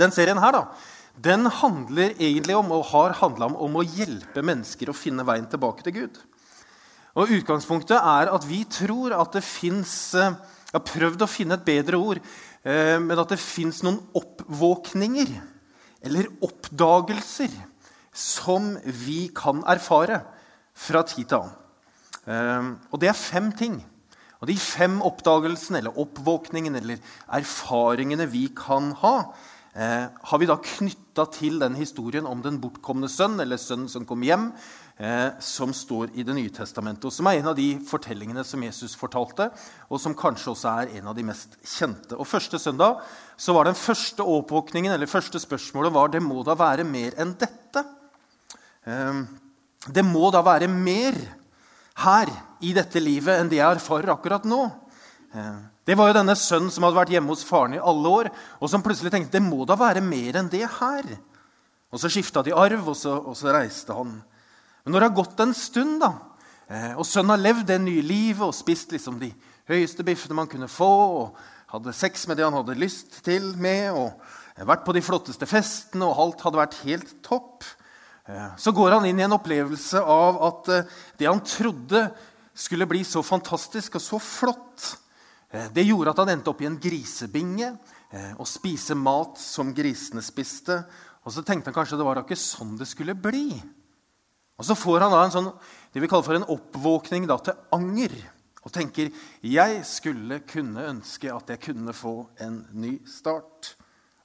Den serien her da, den handler egentlig om, og har handla om, om å hjelpe mennesker å finne veien tilbake til Gud. Og Utgangspunktet er at vi tror at det fins Jeg har prøvd å finne et bedre ord, eh, men at det fins noen oppvåkninger eller oppdagelser som vi kan erfare fra tid til annen. Eh, og det er fem ting. Og de fem oppdagelsene eller oppvåkningene eller erfaringene vi kan ha, eh, har vi da knytta til den historien om den bortkomne sønn, eller sønnen som kom hjem, eh, som står i Det nye testamentet, og som er en av de fortellingene som Jesus fortalte, og som kanskje også er en av de mest kjente. Og Første søndag så var den første oppvåkningen, eller første spørsmålet var det må da være mer enn dette. Eh, det må da være mer her i dette livet enn det jeg erfarer akkurat nå. Eh, det var jo denne sønnen som hadde vært hjemme hos faren i alle år, og som plutselig tenkte det må da være mer enn det her. Og Så skifta de arv, og så, og så, reiste han. Men når det har gått en stund, da, eh, og sønnen har levd det nye livet og spist liksom de høyeste biffene man kunne få, og hadde sex med det han hadde lyst til med, og vært på de flotteste festene, og alt hadde vært helt topp, eh, så går han inn i en opplevelse av at det han trodde skulle bli så fantastisk og så flott, Eh, det gjorde at han endte opp i en grisebinge eh, og spise mat som grisene spiste. Og så tenkte han kanskje det var da ikke sånn det skulle bli. Og Så får han da en sånn, det vi kaller for en oppvåkning da, til anger. Og tenker jeg skulle kunne ønske at jeg kunne få en ny start.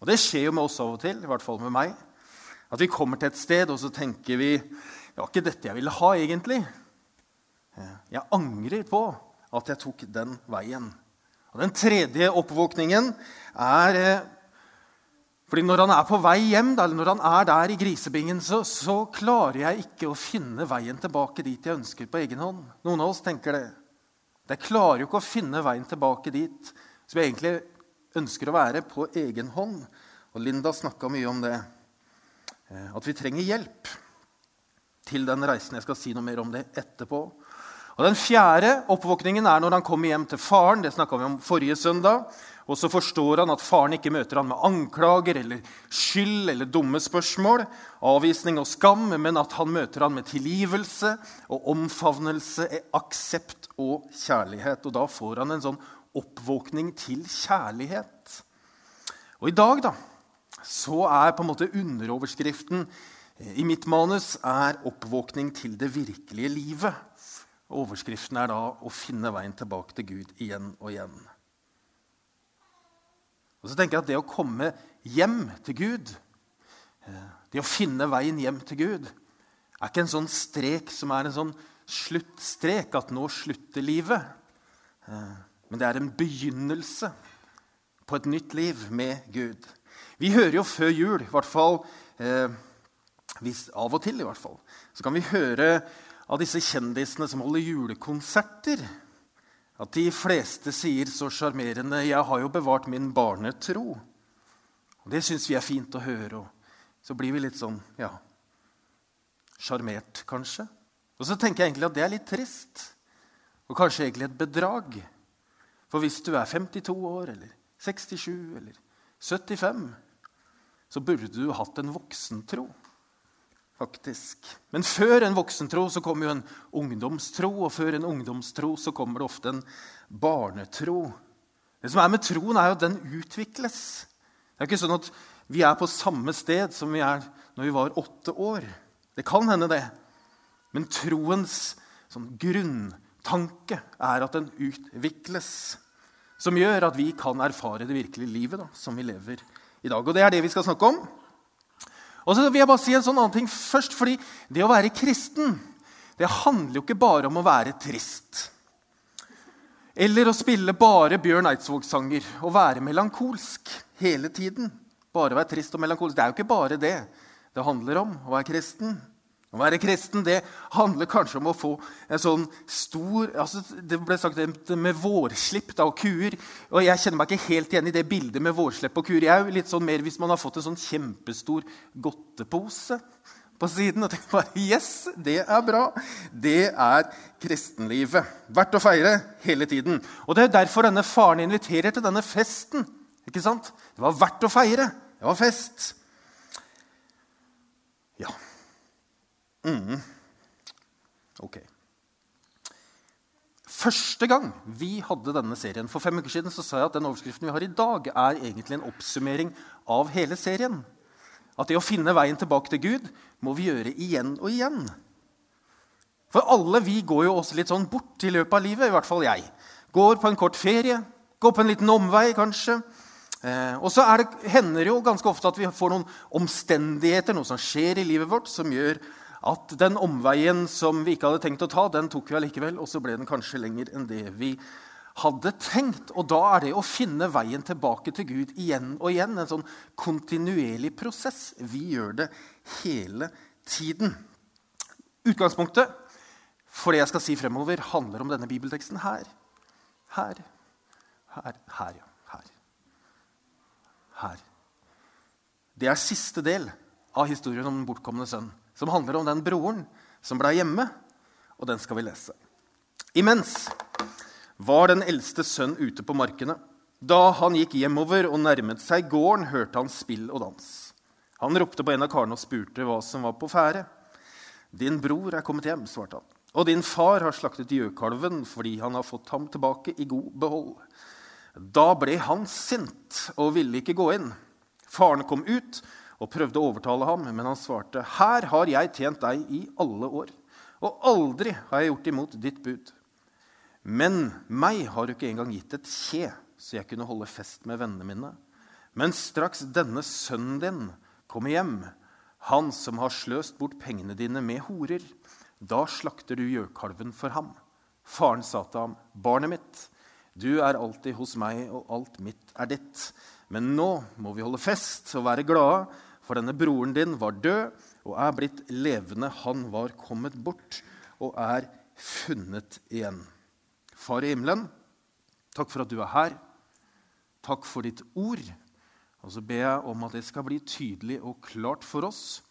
Og Det skjer jo med oss av og til, i hvert fall med meg. At vi kommer til et sted, og så tenker vi det var ikke dette jeg ville ha, egentlig. Eh, jeg angrer på at jeg tok den veien. Og Den tredje oppvåkningen er eh, fordi Når han er på vei hjem, eller når han er der i grisebingen, så, så, klarer jeg ikke å finne veien tilbake dit jeg ønsker på egen hånd. Noen av oss tenker det. Jeg klarer jo ikke å finne veien tilbake dit som jeg egentlig ønsker å være på egen hånd. Og Linda snakka mye om det. Eh, at vi trenger hjelp til den reisen. Jeg skal si noe mer om det etterpå. Og Den fjerde oppvåkningen er når han kommer hjem til faren. Det vi om forrige søndag. Og så forstår han at faren ikke møter han med anklager eller skyld eller dumme spørsmål, avvisning og skam, men at han møter han med tilgivelse og omfavnelse, aksept og kjærlighet. Og da får han en sånn oppvåkning til kjærlighet. Og i dag da, så er på en måte underoverskriften i mitt manus er 'oppvåkning til det virkelige livet'. Overskriften er da 'Å finne veien tilbake til Gud igjen og igjen'. Og så tenker jeg at Det å komme hjem til Gud, eh, det å finne veien hjem til Gud, er ikke en sånn strek som er en sånn sluttstrek, at nå slutter livet. Eh, men det er en begynnelse på et nytt liv med Gud. Vi hører jo før jul, i hvert fall eh, av og til, i hvert fall, så kan vi høre av disse kjendisene som holder julekonserter, at de fleste sier så sjarmerende 'Jeg har jo bevart min barnetro'. Og Det syns vi er fint å høre. Og så blir vi litt sånn ja, sjarmert, kanskje. Og så tenker jeg egentlig at det er litt trist. Og kanskje egentlig et bedrag. For hvis du er 52 år, eller 67 eller 75, så burde du hatt en voksentro faktisk. Men før en voksentro så kommer jo en ungdomstro, og før en ungdomstro så kommer det ofte en barnetro. Det som er med troen, er jo at den utvikles. Det er ikke sånn at vi er på samme sted som vi er når vi var åtte år. Det kan hende, det. Men troens sånn grunntanke er at den utvikles. Som gjør at vi kan erfare det virkelige livet da, som vi lever i dag. Og det er det vi skal snakke om. Og så vil jeg bare si en sånn annen ting først, fordi Det å være kristen det handler jo ikke bare om å være trist. Eller å spille bare Bjørn Eidsvåg-sanger og være melankolsk hele tiden. Bare være trist og melankolsk. Det er jo ikke bare det det handler om å være kristen. Å være kristen det handler kanskje om å få en sånn stor altså Det ble sagt med vårslipp da, og kuer. og Jeg kjenner meg ikke helt igjen i det bildet med vårslipp og kuer. Jeg er jo litt sånn mer Hvis man har fått en sånn kjempestor godtepose på siden og tenker bare Yes, det er bra. Det er kristenlivet. Verdt å feire hele tiden. Og Det er derfor denne faren inviterer til denne festen. Ikke sant? Det var verdt å feire Det var fest. Ja. Mm. Ok. Første gang vi hadde denne serien for fem uker siden, så sa jeg at den overskriften vi har i dag, er egentlig en oppsummering av hele serien. At det å finne veien tilbake til Gud må vi gjøre igjen og igjen. For alle vi går jo også litt sånn bort i løpet av livet, i hvert fall jeg. Går på en kort ferie, går på en liten omvei kanskje. Eh, og så hender det jo ganske ofte at vi får noen omstendigheter, noe som skjer i livet vårt, som gjør at den omveien som vi ikke hadde tenkt å ta, den tok vi allikevel, og så ble den kanskje lenger enn det vi hadde tenkt. Og da er det å finne veien tilbake til Gud igjen og igjen en sånn kontinuerlig prosess. Vi gjør det hele tiden. Utgangspunktet for det jeg skal si fremover, handler om denne bibelteksten her. Her. Her. Her, ja. Her. Her. Det er siste del av historien om den bortkomne sønn, som handler om den broren som ble hjemme, og den skal vi lese. Imens var den eldste sønn ute på markene. Da han gikk hjemover og nærmet seg gården, hørte han spill og dans. Han ropte på en av karene og spurte hva som var på ferde. 'Din bror er kommet hjem', svarte han. 'Og din far har slaktet gjøkalven fordi han har fått ham tilbake i god behold.' Da ble han sint og ville ikke gå inn. Faren kom ut og prøvde å overtale ham, men han svarte, 'Her har jeg tjent deg i alle år, og aldri har jeg gjort imot ditt bud.' Men meg har du ikke engang gitt et kje, så jeg kunne holde fest med vennene mine. Men straks denne sønnen din kommer hjem, han som har sløst bort pengene dine med horer, da slakter du gjøkalven for ham. Faren sa til ham, barnet mitt, du er alltid hos meg, og alt mitt er ditt. Men nå må vi holde fest og være glade, for denne broren din var død og er blitt levende. Han var kommet bort og er funnet igjen. Far i himmelen, takk for at du er her. Takk for ditt ord. Og så ber jeg om at det skal bli tydelig og klart for oss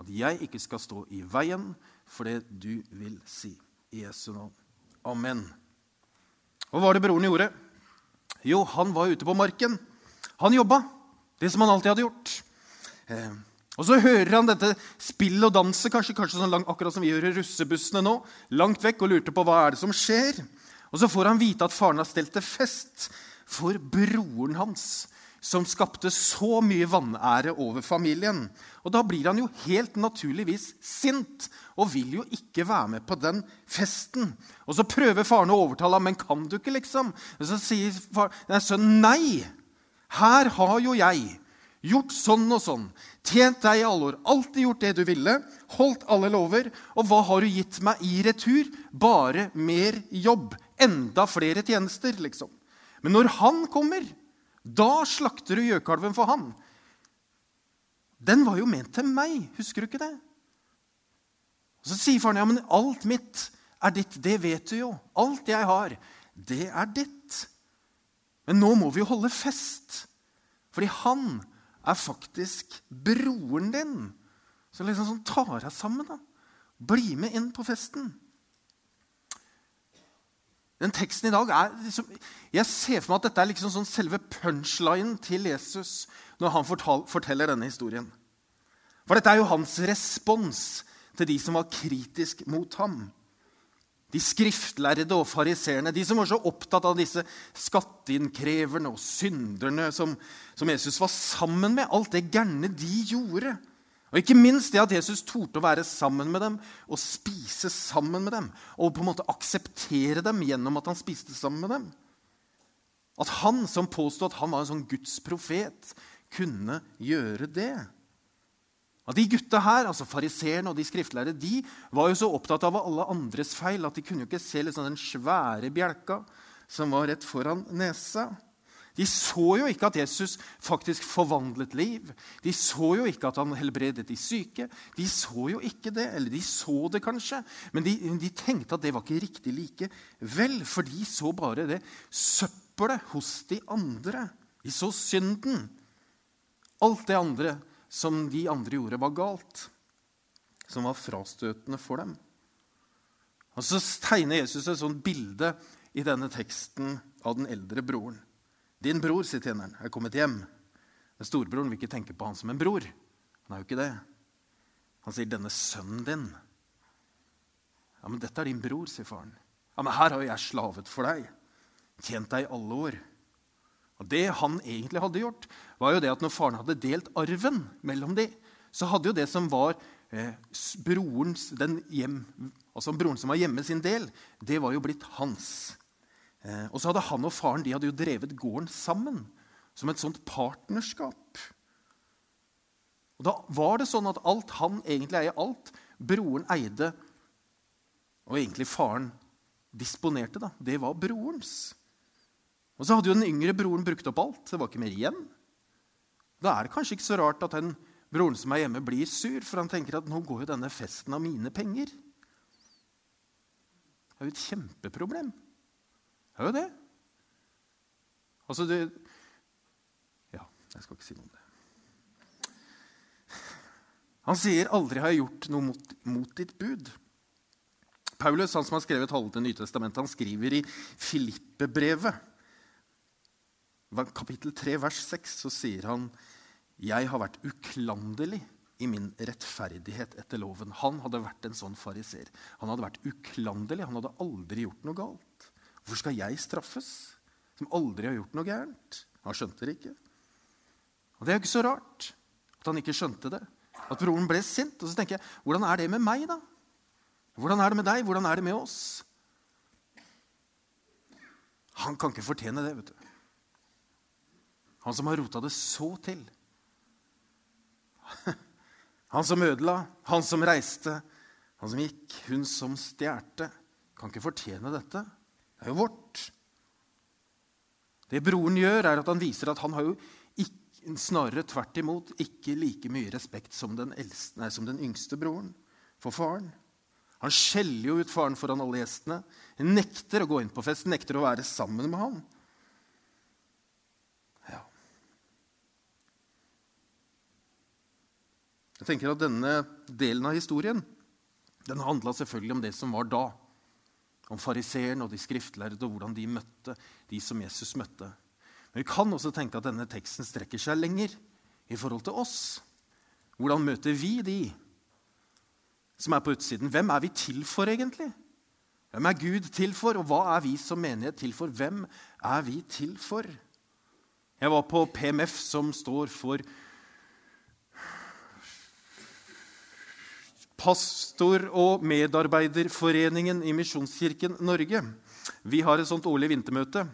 at jeg ikke skal stå i veien for det du vil si. I Jesu navn. Amen. Hva var det broren gjorde? Jo, han var ute på marken. Han jobba, det som han alltid hadde gjort. Eh, og Så hører han dette spillet og danset, kanskje, kanskje sånn langt, akkurat som vi gjør i russebussene nå, langt vekk, og lurte på hva er det som skjer. Og så får han vite at faren har stelt til fest for broren hans, som skapte så mye vanære over familien. Og Da blir han jo helt naturligvis sint og vil jo ikke være med på den festen. Og Så prøver faren å overtale ham, men kan du ikke, liksom? Og Så sier far, nei, sønnen nei. Her har jo jeg gjort sånn og sånn, tjent deg i alle år, alltid gjort det du ville, holdt alle lover, og hva har du gitt meg i retur? Bare mer jobb enda flere tjenester, liksom. Men når han kommer, da slakter du gjøkalven for han. Den var jo ment til meg. Husker du ikke det? Og Så sier faren ja, men alt mitt er ditt. Det vet du jo. Alt jeg har, det er ditt. Men nå må vi jo holde fest. Fordi han er faktisk broren din. Så liksom sånn tar deg sammen. da. Bli med inn på festen. Den teksten i dag er liksom, Jeg ser for meg at dette er liksom sånn selve punchlinen til Jesus når han forteller denne historien. For dette er jo hans respons til de som var kritisk mot ham. De skriftlærde og fariseerne, de som var så opptatt av disse skatteinnkreverne og synderne som, som Jesus var sammen med. Alt det gærne de gjorde. Og ikke minst det at Jesus torde å være sammen med dem og spise sammen med dem. Og på en måte akseptere dem gjennom at han spiste sammen med dem. At han som påstod at han var en sånn Guds profet, kunne gjøre det. At De gutta her, altså fariseerne og de skriftlærde, de var jo så opptatt av alle andres feil at de kunne jo ikke se liksom den svære bjelka som var rett foran nesa. De så jo ikke at Jesus faktisk forvandlet liv. De så jo ikke at han helbredet de syke. De så jo ikke det, eller de så det kanskje, men de, de tenkte at det var ikke riktig likevel. For de så bare det søppelet hos de andre. De så synden. Alt det andre som de andre gjorde, var galt. Som var frastøtende for dem. Og Så tegner Jesus et sånt bilde i denne teksten av den eldre broren. Din bror, sier tjeneren, er kommet hjem. Men storebroren vil ikke tenke på han som en bror. Han er jo ikke det. Han sier 'denne sønnen din'. Ja, men 'Dette er din bror', sier faren. Ja, men 'Her har jo jeg slavet for deg. Tjent deg i alle år'. Og Det han egentlig hadde gjort, var jo det at når faren hadde delt arven mellom de, så hadde jo det som var eh, brorens, hjem, altså broren som var hjemme sin del, det var jo blitt hans. Eh, og så hadde han og faren de hadde jo drevet gården sammen, som et sånt partnerskap. Og Da var det sånn at alt han egentlig eier, alt broren eide, og egentlig faren disponerte, da, det var brorens. Og så hadde jo den yngre broren brukt opp alt. Det var ikke mer igjen. Da er det kanskje ikke så rart at den broren som er hjemme, blir sur, for han tenker at nå går jo denne festen av mine penger. Det er jo et kjempeproblem. Det er jo det. Altså, det Ja, jeg skal ikke si noe om det. Han sier 'aldri har jeg gjort noe mot, mot ditt bud'. Paulus, han som har skrevet halve til Nytestamentet, han skriver i Filippe-brevet, kapittel 3, vers 6, så sier han 'Jeg har vært uklanderlig i min rettferdighet etter loven'. Han hadde vært en sånn fariser. Han hadde vært uklanderlig. Han hadde aldri gjort noe galt. Hvorfor skal jeg straffes, som aldri har gjort noe gærent? Han skjønte det ikke. Og det er jo ikke så rart at han ikke skjønte det. At broren ble sint. Og så tenker jeg, hvordan er det med meg, da? Hvordan er det med deg? Hvordan er det med oss? Han kan ikke fortjene det, vet du. Han som har rota det så til. Han som ødela, han som reiste, han som gikk, hun som stjerte. Kan ikke fortjene dette. Det er jo vårt. Det broren gjør, er at han viser at han har jo snarere tvert imot ikke like mye respekt som den, eldste, nei, som den yngste broren for faren. Han skjeller jo ut faren foran alle gjestene. Han nekter å gå inn på fest, nekter å være sammen med ham. Jeg tenker at Denne delen av historien den handla selvfølgelig om det som var da. Om fariseeren og de skriftlærde og hvordan de møtte de som Jesus møtte. Men vi kan også tenke at denne teksten strekker seg lenger i forhold til oss. Hvordan møter vi de som er på utsiden? Hvem er vi til for, egentlig? Hvem er Gud til for, og hva er vi som menighet til for? Hvem er vi til for? Jeg var på PMF, som står for Pastor- og medarbeiderforeningen i Misjonskirken Norge. Vi har et sånt årlig vintermøte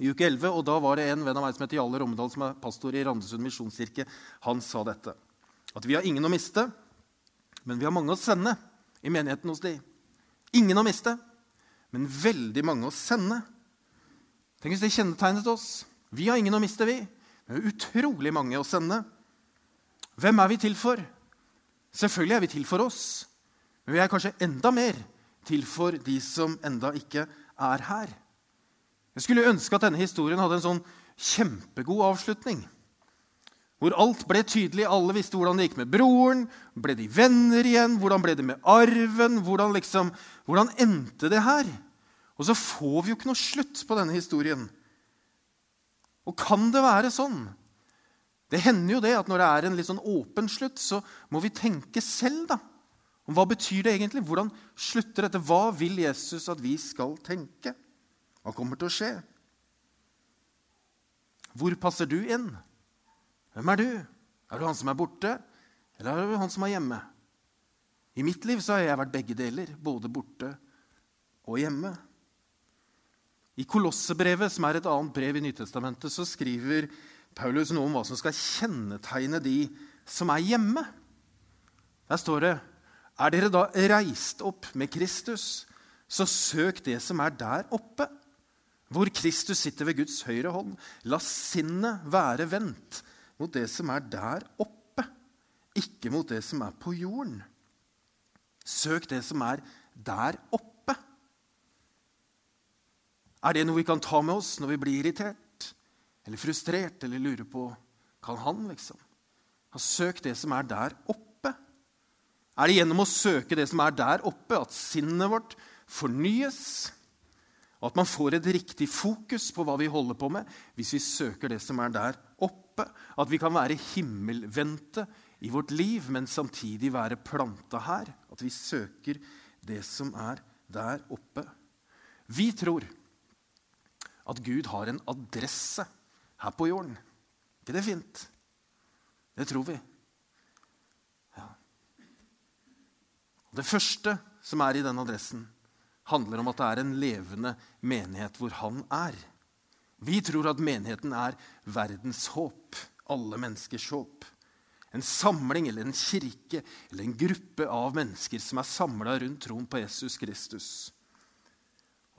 i uke 11. Og da var det en venn av meg som heter Jalle Rommedal, som er pastor i Randesund misjonskirke. Han sa dette. At vi har ingen å miste, men vi har mange å sende i menigheten hos de. Ingen å miste, men veldig mange å sende. Tenk hvis det kjennetegnet oss. Vi har ingen å miste, vi. Men vi utrolig mange å sende. Hvem er vi til for? Selvfølgelig er vi til for oss. Men vi er kanskje enda mer til for de som enda ikke er her. Jeg skulle ønske at denne historien hadde en sånn kjempegod avslutning. Hvor alt ble tydelig, alle visste hvordan det gikk med broren. Ble de venner igjen? Hvordan ble det med arven? Hvordan, liksom, hvordan endte det her? Og så får vi jo ikke noe slutt på denne historien. Og kan det være sånn? Det hender jo det at når det er en litt sånn åpen slutt, så må vi tenke selv, da. Om hva betyr det egentlig? Hvordan slutter dette? Hva vil Jesus at vi skal tenke? Hva kommer til å skje? Hvor passer du inn? Hvem er du? Er du han som er borte, eller er du han som er hjemme? I mitt liv så har jeg vært begge deler, både borte og hjemme. I Kolossebrevet, som er et annet brev i Nytestamentet, så skriver Paulus noe om hva som skal kjennetegne de som er hjemme. Der står det Er dere da reist opp med Kristus, så søk det som er der oppe hvor Kristus sitter ved Guds høyre hånd. La sinnet være vendt mot det som er der oppe, ikke mot det som er på jorden. Søk det som er der oppe. Er det noe vi kan ta med oss når vi blir irritert eller frustrert eller lurer på Kan han, liksom? Ha søkt det som er der oppe. Er det gjennom å søke det som er der oppe, at sinnet vårt fornyes? Og at man får et riktig fokus på hva vi holder på med, hvis vi søker det som er der oppe. At vi kan være himmelvendte i vårt liv, men samtidig være planta her. At vi søker det som er der oppe. Vi tror at Gud har en adresse her på jorden. ikke det fint? Det tror vi. Ja. Det første som er i den adressen, handler om at det er en levende menighet hvor han er. Vi tror at menigheten er verdens håp, alle menneskers håp. En samling eller en kirke eller en gruppe av mennesker som er samla rundt troen på Jesus Kristus.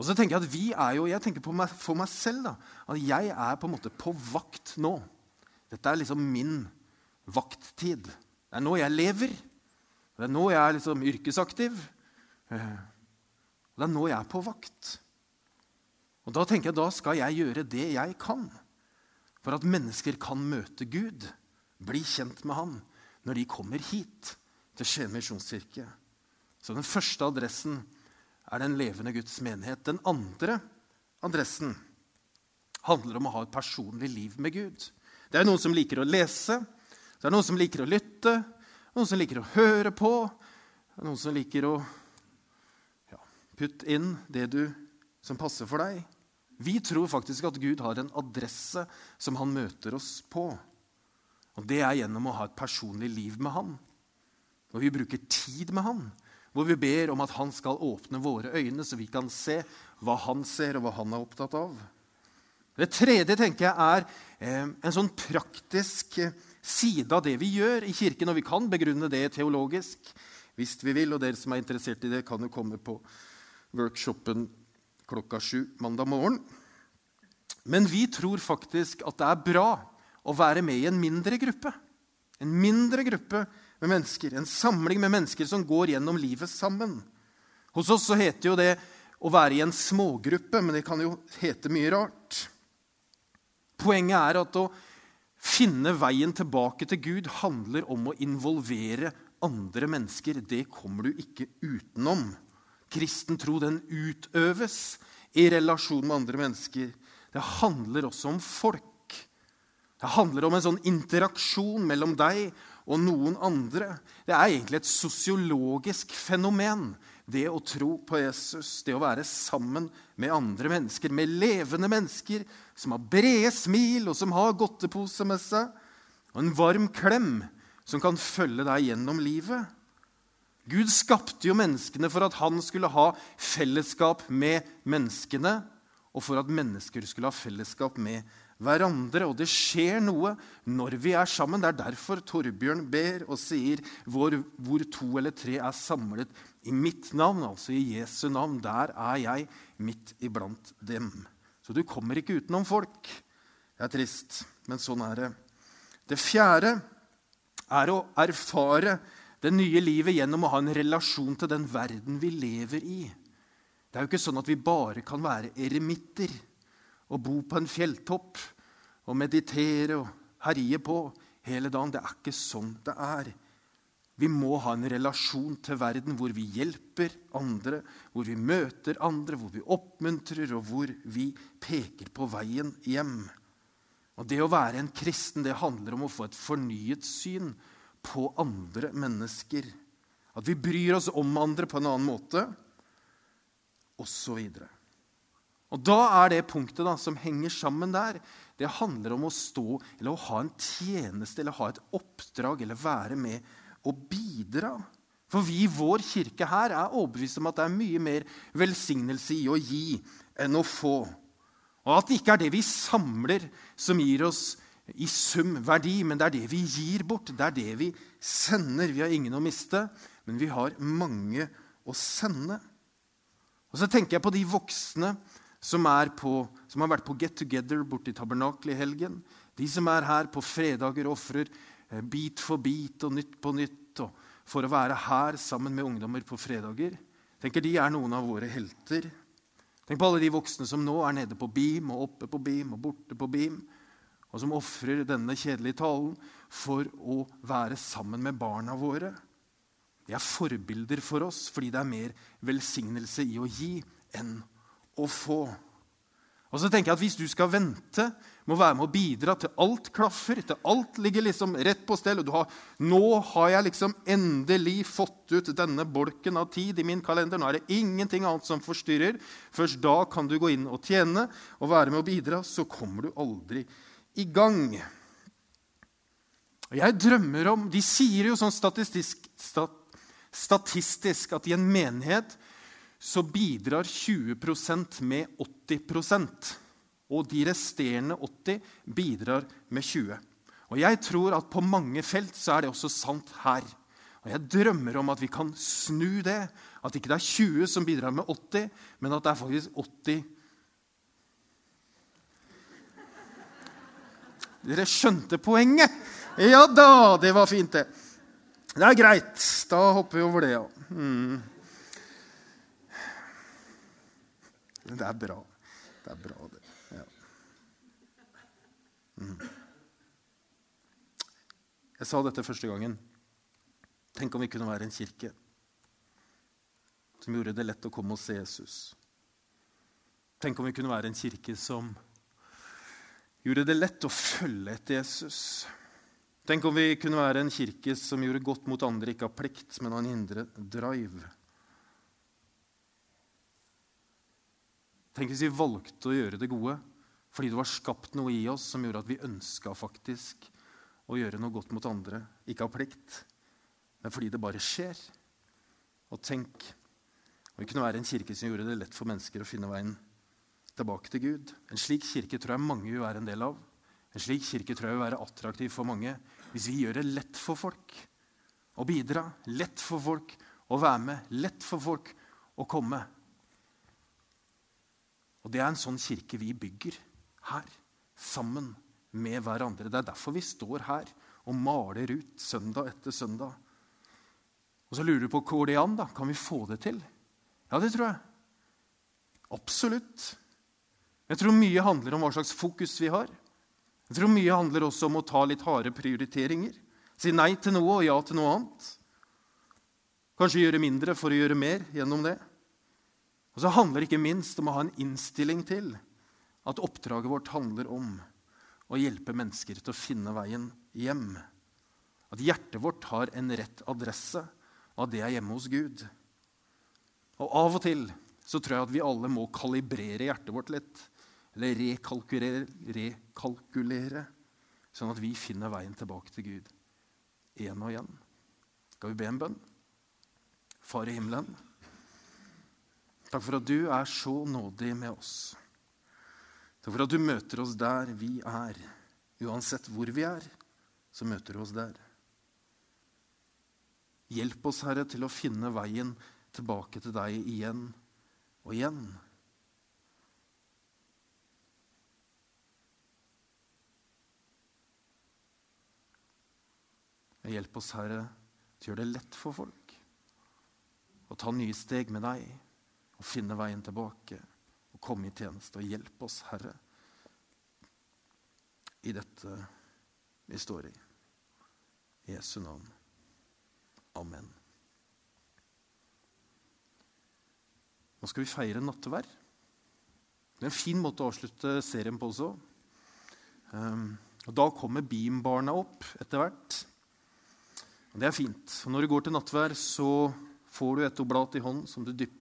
Og så tenker Jeg at vi er jo, jeg tenker på meg, for meg selv da, at jeg er på en måte på vakt nå. Dette er liksom min vakttid. Det er nå jeg lever. Det er nå jeg er liksom yrkesaktiv. Eh, det er nå jeg er på vakt. Og Da tenker jeg, da skal jeg gjøre det jeg kan for at mennesker kan møte Gud, bli kjent med Han, når de kommer hit til Skien misjonskirke. Så den første adressen er den levende Guds menighet. Den andre adressen handler om å ha et personlig liv med Gud. Det er noen som liker å lese, det er noen som liker å lytte, noen som liker å høre på, det er noen som liker å putte inn det du, som passer for deg. Vi tror faktisk at Gud har en adresse som han møter oss på. Og Det er gjennom å ha et personlig liv med han. Når vi bruker tid med han. Hvor vi ber om at han skal åpne våre øyne, så vi kan se hva han ser, og hva han er opptatt av. Det tredje tenker jeg er eh, en sånn praktisk eh, side av det vi gjør i kirken. Og vi kan begrunne det teologisk hvis vi vil, og dere som er interessert i det, kan jo komme på workshopen klokka sju mandag morgen. Men vi tror faktisk at det er bra å være med i en mindre gruppe. En mindre gruppe med mennesker, en samling med mennesker som går gjennom livet sammen. Hos oss så heter jo det å være i en smågruppe, men det kan jo hete mye rart. Poenget er at å finne veien tilbake til Gud handler om å involvere andre mennesker. Det kommer du ikke utenom. Kristen tro den utøves i relasjon med andre mennesker. Det handler også om folk. Det handler om en sånn interaksjon mellom deg og noen andre. Det er egentlig et sosiologisk fenomen, det å tro på Jesus. Det å være sammen med andre mennesker, med levende mennesker som har brede smil, og som har godtepose med seg, og en varm klem som kan følge deg gjennom livet. Gud skapte jo menneskene for at han skulle ha fellesskap med menneskene, og for at mennesker skulle ha fellesskap med hverandre. Og det skjer noe når vi er sammen. Det er derfor Torbjørn ber og sier hvor, hvor to eller tre er samlet i mitt navn, altså i Jesu navn, der er jeg midt iblant dem. Så du kommer ikke utenom folk. Det er trist, men sånn er det. Det fjerde er å erfare det nye livet gjennom å ha en relasjon til den verden vi lever i. Det er jo ikke sånn at vi bare kan være eremitter og bo på en fjelltopp og meditere og herje på hele dagen. Det er ikke sånn det er. Vi må ha en relasjon til verden hvor vi hjelper andre, hvor vi møter andre, hvor vi oppmuntrer, og hvor vi peker på veien hjem. Og Det å være en kristen det handler om å få et fornyet syn på andre mennesker. At vi bryr oss om andre på en annen måte, osv. Og da er det punktet da, som henger sammen der, det handler om å stå eller å ha en tjeneste eller ha et oppdrag eller være med og bidra. For vi i vår kirke her er overbevist om at det er mye mer velsignelse i å gi enn å få. Og at det ikke er det vi samler, som gir oss i sum verdi, men det er det vi gir bort. Det er det vi sender. Vi har ingen å miste, men vi har mange å sende. Og så tenker jeg på de voksne som, på, som har vært på Get Together borte i tabernakelet i helgen. De som er her på fredager og ofrer eh, bit for bit og Nytt på nytt og for å være her sammen med ungdommer på fredager. tenker De er noen av våre helter. Tenk på alle de voksne som nå er nede på Beam og oppe på Beam og borte på Beam og som ofrer denne kjedelige talen for å være sammen med barna våre. De er forbilder for oss fordi det er mer velsignelse i å gi enn å få. Og så tenker jeg at Hvis du skal vente må være med å bidra til alt klaffer, til alt ligger liksom rett på stell. og du har, 'Nå har jeg liksom endelig fått ut denne bolken av tid i min kalender.' 'Nå er det ingenting annet som forstyrrer.' Først da kan du gå inn og tjene og være med å bidra. Så kommer du aldri i gang. Jeg drømmer om De sier jo sånn statistisk, stat, statistisk at i en menighet så bidrar 20% med 80% og de resterende 80 bidrar med 20. Og Jeg tror at på mange felt så er det også sant her. Og Jeg drømmer om at vi kan snu det. At ikke det er 20 som bidrar med 80, men at det er faktisk 80 Dere skjønte poenget? Ja da, det var fint, det. Det er greit. Da hopper vi over det, ja. Mm. Det er bra. Det er bra, det. Mm. Jeg sa dette første gangen. Tenk om vi kunne være en kirke som gjorde det lett å komme og se Jesus. Tenk om vi kunne være en kirke som gjorde det lett å følge etter Jesus. Tenk om vi kunne være en kirke som gjorde godt mot andre, ikke av plikt, men av en indre drive. Tenk hvis vi valgte å gjøre det gode fordi det var skapt noe i oss som gjorde at vi ønska faktisk å gjøre noe godt mot andre. Ikke av plikt, men fordi det bare skjer. Og tenk om vi kunne være en kirke som gjorde det lett for mennesker å finne veien tilbake til Gud. En slik kirke tror jeg mange vil være en del av. En slik kirke tror jeg vil være attraktiv for mange hvis vi gjør det lett for folk å bidra, lett for folk å være med, lett for folk å komme. Og det er en sånn kirke vi bygger her sammen med hverandre. Det er derfor vi står her og maler ut søndag etter søndag. Og så lurer du på hvor det an da? Kan vi få det til? Ja, det tror jeg. Absolutt. Jeg tror mye handler om hva slags fokus vi har. Jeg tror mye handler også om å ta litt harde prioriteringer. Si nei til noe og ja til noe annet. Kanskje gjøre mindre for å gjøre mer gjennom det. Og så handler det ikke minst om å ha en innstilling til at oppdraget vårt handler om å hjelpe mennesker til å finne veien hjem. At hjertet vårt har en rett adresse, og at det er hjemme hos Gud. Og av og til så tror jeg at vi alle må kalibrere hjertet vårt litt. Eller rekalkulere, rekalkulere sånn at vi finner veien tilbake til Gud. Én og igjen. Skal vi be en bønn? Far i himmelen, takk for at du er så nådig med oss. Takk for at du møter oss der vi er. Uansett hvor vi er, så møter du oss der. Hjelp oss, Herre, til å finne veien tilbake til deg igjen og igjen. Hjelp oss, Herre, til å gjøre det lett for folk å ta nye steg med deg og finne veien tilbake Og komme i tjeneste og hjelpe oss, Herre, i dette vi står i. I Jesu navn. Amen. Nå skal vi feire nattvær. Det er en fin måte å avslutte serien på også. Um, og Da kommer Beam-barna opp etter hvert. Og Det er fint. Og når du går til nattvær, så får du et oblat i hånden som du dypper